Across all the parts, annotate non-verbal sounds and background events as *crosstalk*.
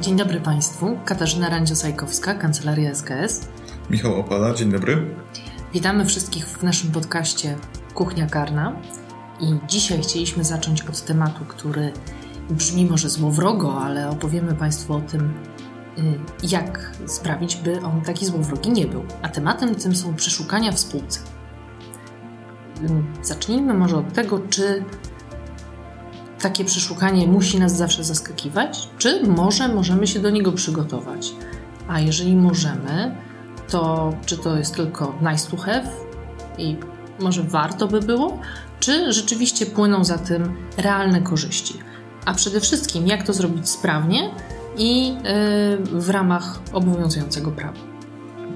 Dzień dobry Państwu. Katarzyna Randziosajkowska, Kancelaria SKS. Michał Opala, dzień dobry. Witamy wszystkich w naszym podcaście Kuchnia Karna. I dzisiaj chcieliśmy zacząć od tematu, który brzmi może złowrogo, ale opowiemy Państwu o tym, y, jak sprawić, by on taki złowrogi nie był. A tematem tym są przeszukania w spółce. Ym, Zacznijmy może od tego, czy takie przeszukanie musi nas zawsze zaskakiwać, czy może możemy się do niego przygotować. A jeżeli możemy, to czy to jest tylko nice to have i może warto by było, czy rzeczywiście płyną za tym realne korzyści. A przede wszystkim, jak to zrobić sprawnie i yy, w ramach obowiązującego prawa.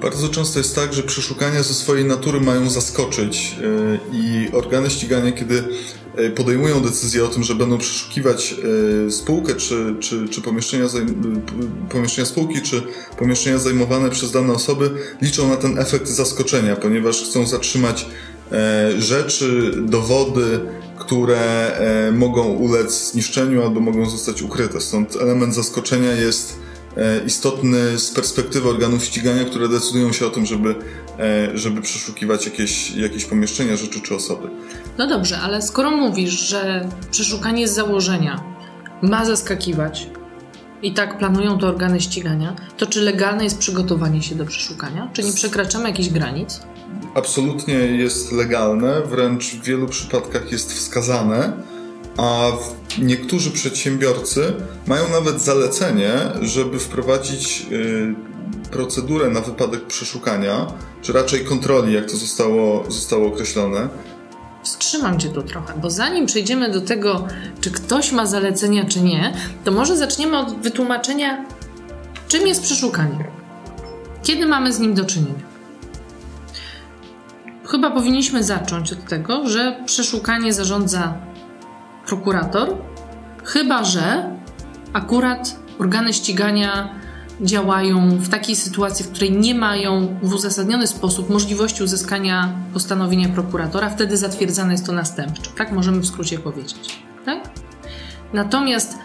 Bardzo często jest tak, że przeszukania ze swojej natury mają zaskoczyć yy, i organy ścigania, kiedy yy, podejmują decyzję o tym, że będą przeszukiwać yy, spółkę, czy, czy, czy pomieszczenia, pomieszczenia spółki, czy pomieszczenia zajmowane przez dane osoby, liczą na ten efekt zaskoczenia, ponieważ chcą zatrzymać e, rzeczy, dowody, które e, mogą ulec zniszczeniu albo mogą zostać ukryte. Stąd element zaskoczenia jest e, istotny z perspektywy organów ścigania, które decydują się o tym, żeby, e, żeby przeszukiwać jakieś, jakieś pomieszczenia, rzeczy czy osoby. No dobrze, ale skoro mówisz, że przeszukanie z założenia ma zaskakiwać i tak planują to organy ścigania, to czy legalne jest przygotowanie się do przeszukania? Czy nie przekraczamy jakichś granic? Absolutnie jest legalne, wręcz w wielu przypadkach jest wskazane, a niektórzy przedsiębiorcy mają nawet zalecenie, żeby wprowadzić y, procedurę na wypadek przeszukania, czy raczej kontroli, jak to zostało, zostało określone. Wstrzymam cię tu trochę, bo zanim przejdziemy do tego, czy ktoś ma zalecenia, czy nie, to może zaczniemy od wytłumaczenia, czym jest przeszukanie. Kiedy mamy z nim do czynienia? Chyba powinniśmy zacząć od tego, że przeszukanie zarządza prokurator, chyba że akurat organy ścigania działają w takiej sytuacji, w której nie mają w uzasadniony sposób możliwości uzyskania postanowienia prokuratora, wtedy zatwierdzane jest to następczo. Tak możemy w skrócie powiedzieć. Tak? Natomiast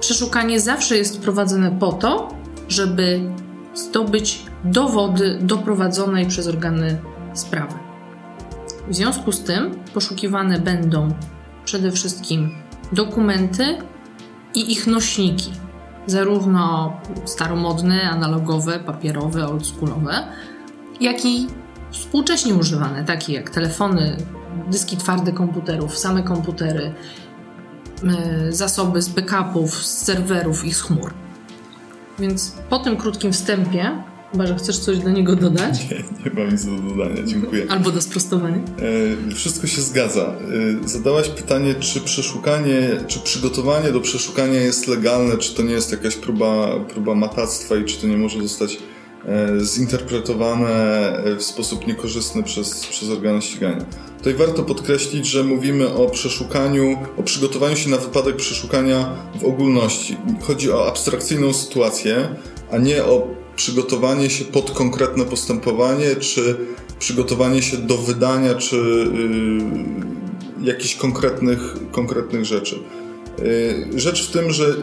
przeszukanie zawsze jest prowadzone po to, żeby zdobyć dowody doprowadzonej przez organy sprawy. W związku z tym poszukiwane będą przede wszystkim dokumenty i ich nośniki, zarówno staromodne, analogowe, papierowe, oldschoolowe, jak i współcześnie używane, takie jak telefony, dyski twarde komputerów, same komputery, y, zasoby z backupów, z serwerów i z chmur. Więc po tym krótkim wstępie, chyba że chcesz coś do niego dodać, Nie, nie mam nic do dodania, dziękuję. albo do sprostowania. E, Wszystko się zgadza. E, Zadałaś pytanie, czy przeszukanie, czy przygotowanie do przeszukania jest legalne, czy to nie jest jakaś próba, próba matactwa i czy to nie może zostać e, zinterpretowane e, w sposób niekorzystny przez, przez organy ścigania. Tutaj warto podkreślić, że mówimy o przeszukaniu, o przygotowaniu się na wypadek przeszukania w ogólności. Chodzi o abstrakcyjną sytuację, a nie o przygotowanie się pod konkretne postępowanie, czy przygotowanie się do wydania, czy yy, jakichś konkretnych, konkretnych rzeczy. Yy, rzecz w tym, że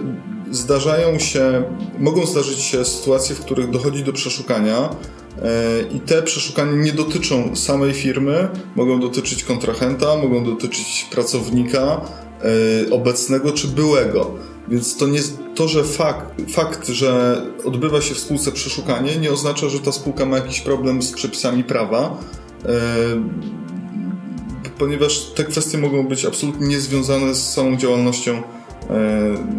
zdarzają się, mogą zdarzyć się sytuacje, w których dochodzi do przeszukania yy, i te przeszukania nie dotyczą samej firmy, mogą dotyczyć kontrahenta, mogą dotyczyć pracownika yy, obecnego czy byłego. Więc to, nie, to że fakt, fakt, że odbywa się w spółce przeszukanie, nie oznacza, że ta spółka ma jakiś problem z przepisami prawa, e, ponieważ te kwestie mogą być absolutnie niezwiązane z samą działalnością e,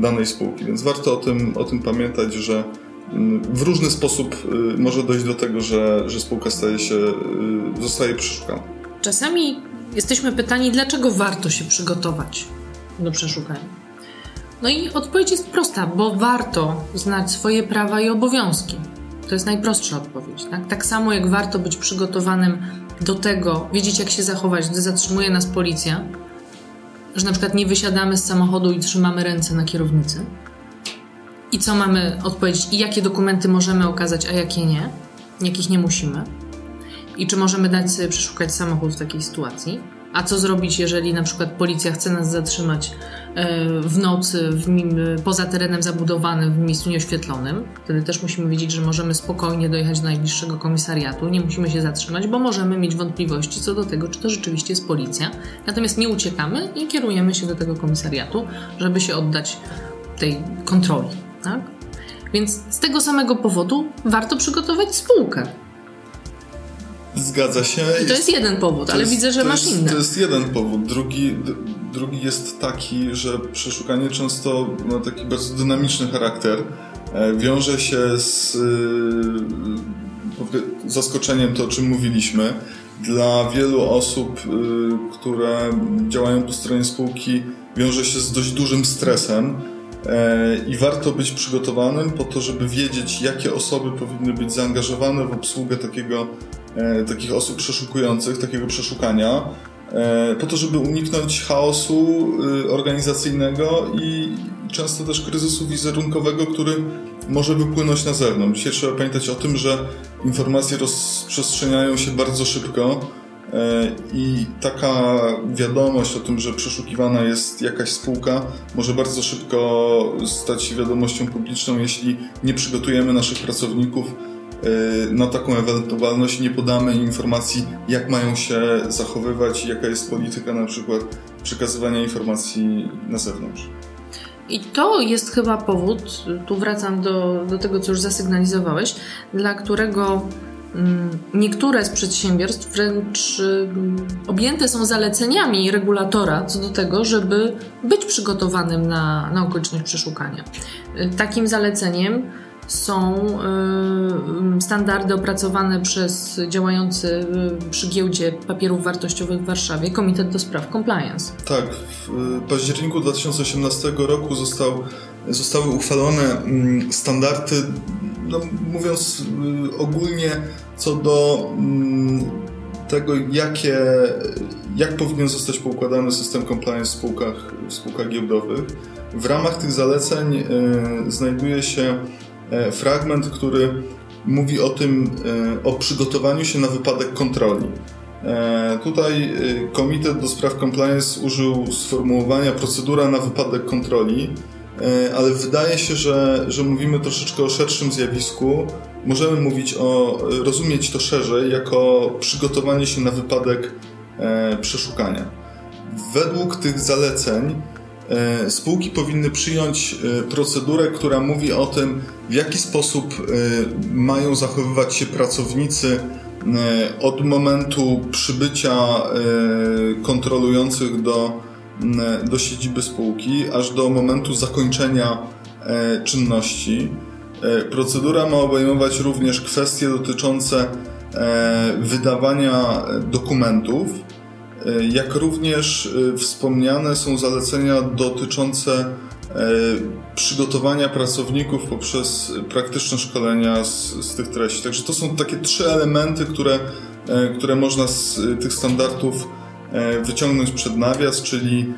danej spółki. Więc warto o tym, o tym pamiętać, że w różny sposób może dojść do tego, że, że spółka staje się, zostaje przeszukana. Czasami jesteśmy pytani, dlaczego warto się przygotować do przeszukania. No i odpowiedź jest prosta, bo warto znać swoje prawa i obowiązki. To jest najprostsza odpowiedź. Tak, tak samo jak warto być przygotowanym do tego, wiedzieć jak się zachować, gdy zatrzymuje nas policja, że na przykład nie wysiadamy z samochodu i trzymamy ręce na kierownicy. I co mamy odpowiedzieć, i jakie dokumenty możemy okazać, a jakie nie, jakich nie musimy. I czy możemy dać sobie przeszukać samochód w takiej sytuacji. A co zrobić, jeżeli na przykład policja chce nas zatrzymać w nocy w, poza terenem zabudowanym, w miejscu nieoświetlonym? Wtedy też musimy wiedzieć, że możemy spokojnie dojechać do najbliższego komisariatu, nie musimy się zatrzymać, bo możemy mieć wątpliwości co do tego, czy to rzeczywiście jest policja. Natomiast nie uciekamy i kierujemy się do tego komisariatu, żeby się oddać tej kontroli. Tak? Więc z tego samego powodu warto przygotować spółkę. Zgadza się. I to jest, jeden powód, ale jest, widzę, że masz jest, inny. To jest jeden powód. Drugi, drugi jest taki, że przeszukanie często ma taki bardzo dynamiczny charakter. E, wiąże się z y, zaskoczeniem to, o czym mówiliśmy. Dla wielu osób, y, które działają po stronie spółki, wiąże się z dość dużym stresem e, i warto być przygotowanym po to, żeby wiedzieć, jakie osoby powinny być zaangażowane w obsługę takiego E, takich osób przeszukujących, takiego przeszukania, e, po to, żeby uniknąć chaosu e, organizacyjnego i często też kryzysu wizerunkowego, który może wypłynąć na zewnątrz. Dzisiaj trzeba pamiętać o tym, że informacje rozprzestrzeniają się bardzo szybko i taka wiadomość o tym, że przeszukiwana jest jakaś spółka, może bardzo szybko stać się wiadomością publiczną, jeśli nie przygotujemy naszych pracowników Y, na taką ewentualność nie podamy informacji, jak mają się zachowywać, jaka jest polityka na przykład przekazywania informacji na zewnątrz. I to jest chyba powód, tu wracam do, do tego, co już zasygnalizowałeś, dla którego mm, niektóre z przedsiębiorstw wręcz mm, objęte są zaleceniami regulatora co do tego, żeby być przygotowanym na, na okoliczność przeszukania. Y, takim zaleceniem są y, standardy opracowane przez działający y, przy giełdzie papierów wartościowych w Warszawie Komitet do Spraw Compliance. Tak, w październiku 2018 roku został, zostały uchwalone mm, standardy, no, mówiąc y, ogólnie, co do mm, tego, jakie, jak powinien zostać poukładany system compliance w spółkach, w spółkach giełdowych. W ramach tych zaleceń znajduje się fragment, który mówi o tym, e, o przygotowaniu się na wypadek kontroli. E, tutaj Komitet do Spraw Compliance użył sformułowania procedura na wypadek kontroli, ale wydaje się, że, że mówimy troszeczkę o szerszym zjawisku. Możemy mówić o, rozumieć to szerzej jako przygotowanie się na wypadek przeszukania. Według tych zaleceń E, spółki powinny przyjąć e, procedurę, która mówi o tym, w jaki sposób e, mają zachowywać się pracownicy od momentu przybycia kontrolujących do, do siedziby spółki, aż do momentu zakończenia czynności. Procedura ma obejmować również kwestie dotyczące wydawania dokumentów E, jak również e, wspomniane są zalecenia dotyczące e, przygotowania pracowników poprzez praktyczne szkolenia z, z tych treści. Także to są takie trzy elementy, które, które można z tych standardów wyciągnąć przed nawias, czyli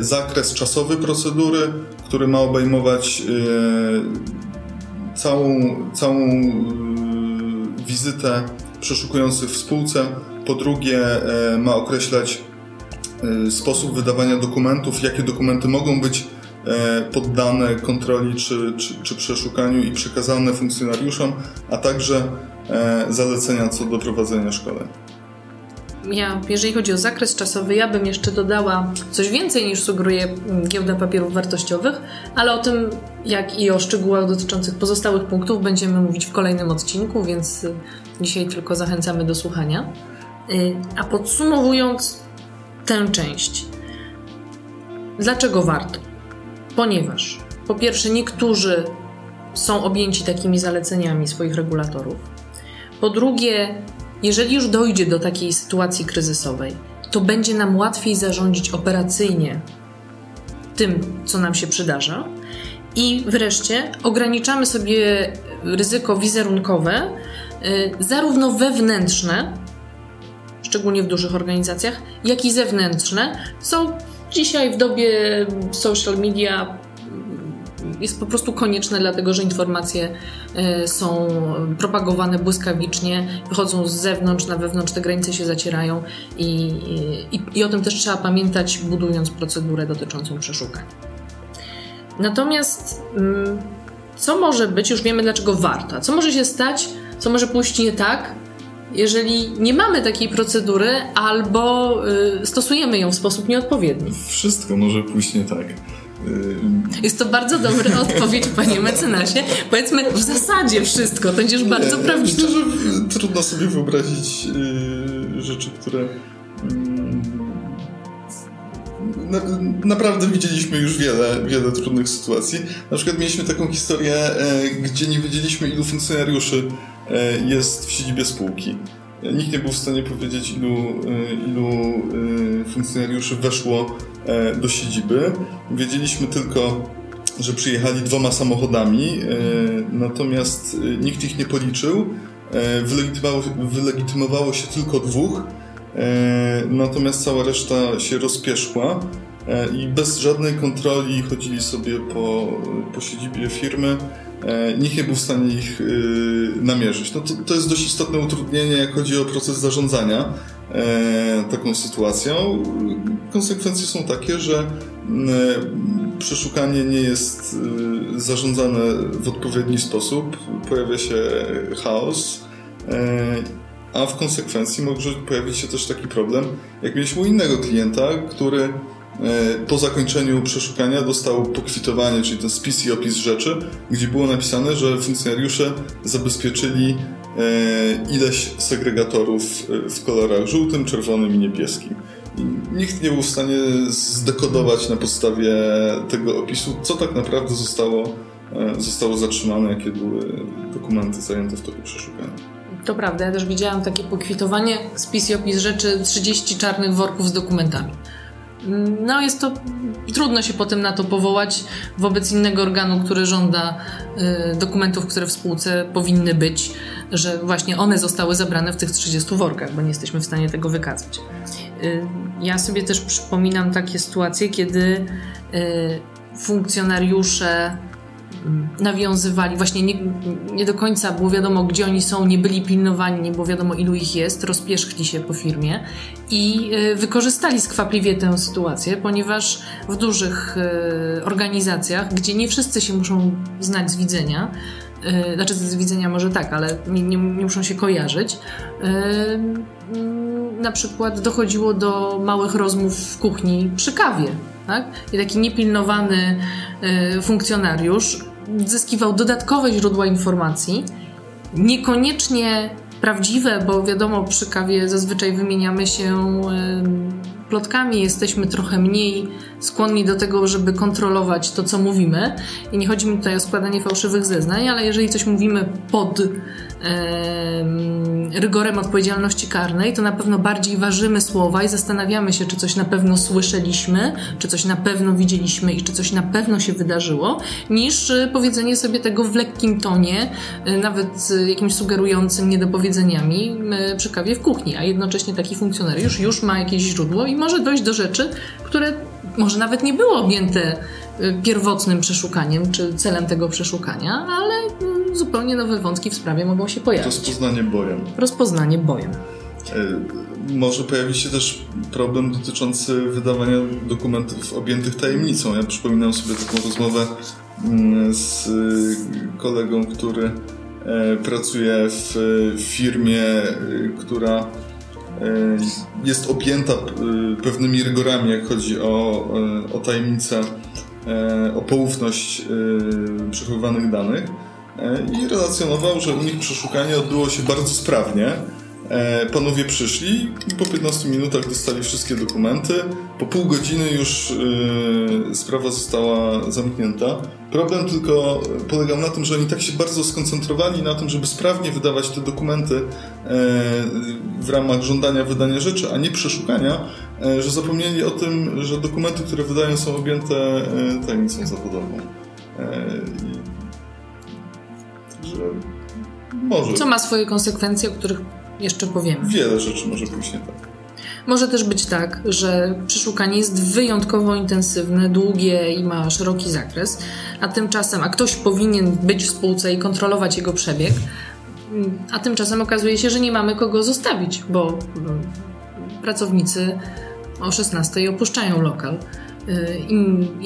zakres czasowy procedury, który ma obejmować całą, całą wizytę przeszukujących w spółce, po drugie, e, ma określać e, sposób wydawania dokumentów, jakie dokumenty mogą być e, poddane kontroli czy, czy, czy przeszukaniu i przekazane funkcjonariuszom, a także zalecenia co do prowadzenia szkoleń. Ja, jeżeli chodzi o zakres czasowy, ja bym jeszcze dodała coś więcej niż sugeruje mm, giełda papierów wartościowych, ale o tym, jak i o szczegółach dotyczących pozostałych punktów będziemy mówić w kolejnym odcinku, więc dzisiaj tylko zachęcamy do słuchania. Y, a podsumowując tę część, dlaczego warto? Ponieważ po pierwsze, niektórzy są objęci takimi zaleceniami swoich regulatorów. Po drugie, jeżeli już dojdzie do takiej sytuacji kryzysowej, to będzie nam łatwiej zarządzić operacyjnie tym, co nam się przydarza. I wreszcie ograniczamy sobie ryzyko wizerunkowe, y, zarówno wewnętrzne, szczególnie w dużych organizacjach, jak i zewnętrzne, co dzisiaj w dobie social media jest po prostu konieczne, dlatego że informacje e, są propagowane błyskawicznie, wychodzą z zewnątrz na wewnątrz, te granice się zacierają i, i, i o tym też trzeba pamiętać, budując procedurę dotyczącą przeszukań. Natomiast mm, co może być, już wiemy dlaczego warta, co może się stać, co może pójść nie tak, jeżeli nie mamy takiej procedury albo y, stosujemy ją w sposób nieodpowiedni. Wszystko może pójść nie tak. Jest to bardzo dobra *laughs* odpowiedź, panie mecenasie. Powiedzmy, w zasadzie wszystko, to już bardzo ja, prawdziwe. Myślę, że trudno sobie wyobrazić yy, rzeczy, które yy, na, naprawdę widzieliśmy już wiele, wiele trudnych sytuacji. Na przykład mieliśmy taką historię, yy, gdzie nie wiedzieliśmy, ilu funkcjonariuszy y, jest w siedzibie spółki. Nikt nie był w stanie powiedzieć, ilu, y, ilu y, funkcjonariuszy weszło e, do siedziby. Wiedzieliśmy tylko, że przyjechali dwoma samochodami, e, natomiast nikt ich nie policzył. E, wylegitymowało, wylegitymowało się tylko dwóch, natomiast cała reszta się rozpieszła i bez żadnej kontroli chodzili sobie po, po siedzibie firmy E, nikt nie był w stanie ich namierzyć. No to, to jest dość istotne utrudnienie, jak chodzi o proces zarządzania e, taką sytuacją. Konsekwencje są takie, że przeszukanie nie jest zarządzane w odpowiedni sposób, pojawia się chaos, e, a w konsekwencji może pojawić się też taki problem, jak mieliśmy u innego klienta, który E, po zakończeniu przeszukania dostał pokwitowanie, czyli ten spis i opis rzeczy, gdzie było napisane, że funkcjonariusze zabezpieczyli e, ileś segregatorów e, w kolorach żółtym, czerwonym i niebieskim. Nikt nie był w stanie zdekodować na podstawie tego opisu, co tak naprawdę zostało, zostało zatrzymane, jakie były dokumenty zajęte w toku przeszukania. To prawda, ja też widziałam takie pokwitowanie, spis i opis rzeczy, 30 czarnych worków z dokumentami. No jest to, trudno się potem na to powołać wobec innego organu, który żąda y, dokumentów, które w spółce powinny być, że właśnie one zostały zabrane w tych 30 workach, bo nie jesteśmy w stanie tego wykazać. Y, ja sobie też przypominam takie sytuacje, kiedy y, funkcjonariusze nawiązywali, właśnie nie, nie, do końca było wiadomo, gdzie oni są, nie byli pilnowani, nie było wiadomo, ilu ich jest, rozpierzchli się po firmie i y, wykorzystali skwapliwie tę sytuację, ponieważ w dużych y, organizacjach, gdzie nie wszyscy się muszą znać z widzenia, y, znaczy z widzenia może tak, ale nie, nie, nie muszą się kojarzyć, na przykład dochodziło do małych rozmów w kuchni przy kawie. Tak? I taki niepilnowany funkcjonariusz zyskiwał dodatkowe źródła informacji, niekoniecznie prawdziwe, bo wiadomo, przy kawie zazwyczaj wymieniamy się plotkami, jesteśmy trochę mniej skłonni do tego, żeby kontrolować to, co mówimy. I nie chodzi mi tutaj o składanie fałszywych zeznań, ale jeżeli coś mówimy pod rygorem odpowiedzialności karnej, to na pewno bardziej ważymy słowa i zastanawiamy się, czy coś na pewno słyszeliśmy, czy coś na pewno widzieliśmy i czy coś na pewno się wydarzyło, niż e, powiedzenie sobie tego w lekkim tonie, e, nawet jakimś sugerującym niedopowiedzeniami przy kawie w kuchni, a jednocześnie taki funkcjonariusz już ma jakieś źródło i może dojść do rzeczy, które może nawet nie było objęte y, pierwotnym przeszukaniem czy celem tego przeszukania, ale zupełnie nowe wątki w sprawie mogą się pojawić. Rozpoznanie bojem. Rozpoznanie bojem. Y, może pojawić się też problem dotyczący wydawania dokumentów objętych tajemnicą. Ja przypominam sobie taką rozmowę mm, z kolegą, który e, pracuje w firmie, y, która E, jest objęta e, pewnymi rygorami, jak chodzi o, e, o tajemnicę, o poufność przechowywanych danych i relacjonował, że u nich przeszukanie odbyło się bardzo sprawnie E, panowie przyszli i po 15 minutach dostali wszystkie dokumenty. Po pół godziny już e, sprawa została zamknięta. Problem tylko polegał na tym, że oni tak się bardzo skoncentrowali na tym, żeby sprawnie wydawać te dokumenty e, w ramach żądania wydania rzeczy, a nie przeszukania, że zapomnieli o tym, że dokumenty, które wydają są objęte tajemnicą zawodową. Że może. Co ma swoje konsekwencje, o których jeszcze powiemy. Wiele rzeczy może pójść nie tak. Może też być tak, że przeszukanie jest wyjątkowo intensywne, długie i ma szeroki zakres, a tymczasem, a ktoś powinien być w spółce i kontrolować jego przebieg, a tymczasem okazuje się, że nie mamy kogo zostawić, bo pracownicy o 16 opuszczają lokal. Y, I,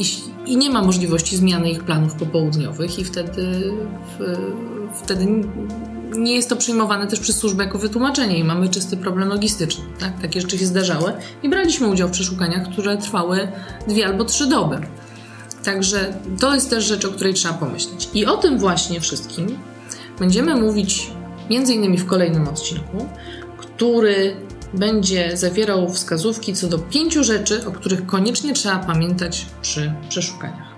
i, i, nie ma możliwości zmiany ich planów popołudniowych, i wtedy, wtedy nie jest to przyjmowane też przez służbę jako wytłumaczenie i mamy czysty problem logistyczny. Tak? Takie rzeczy się zdarzały i braliśmy udział w przeszukaniach, które trwały dwie albo trzy doby. Także to jest też rzecz, o której trzeba pomyśleć. I o tym właśnie wszystkim będziemy mówić między innymi w kolejnym odcinku, który będzie zawierał wskazówki co do pięciu rzeczy, o których koniecznie trzeba pamiętać przy przeszukaniach.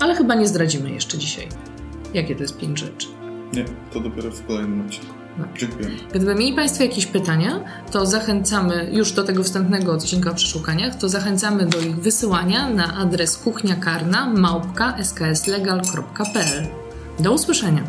Ale chyba nie zdradzimy jeszcze dzisiaj, jakie to jest pięć rzeczy. Nie, to dopiero w kolejnym odcinku. No. Dziękuję. Gdyby mieli Państwo jakieś pytania, to zachęcamy już do tego wstępnego odcinka o przeszukaniach, to zachęcamy do ich wysyłania na adres kuchniakarna małpka skslegal.pl. Do usłyszenia.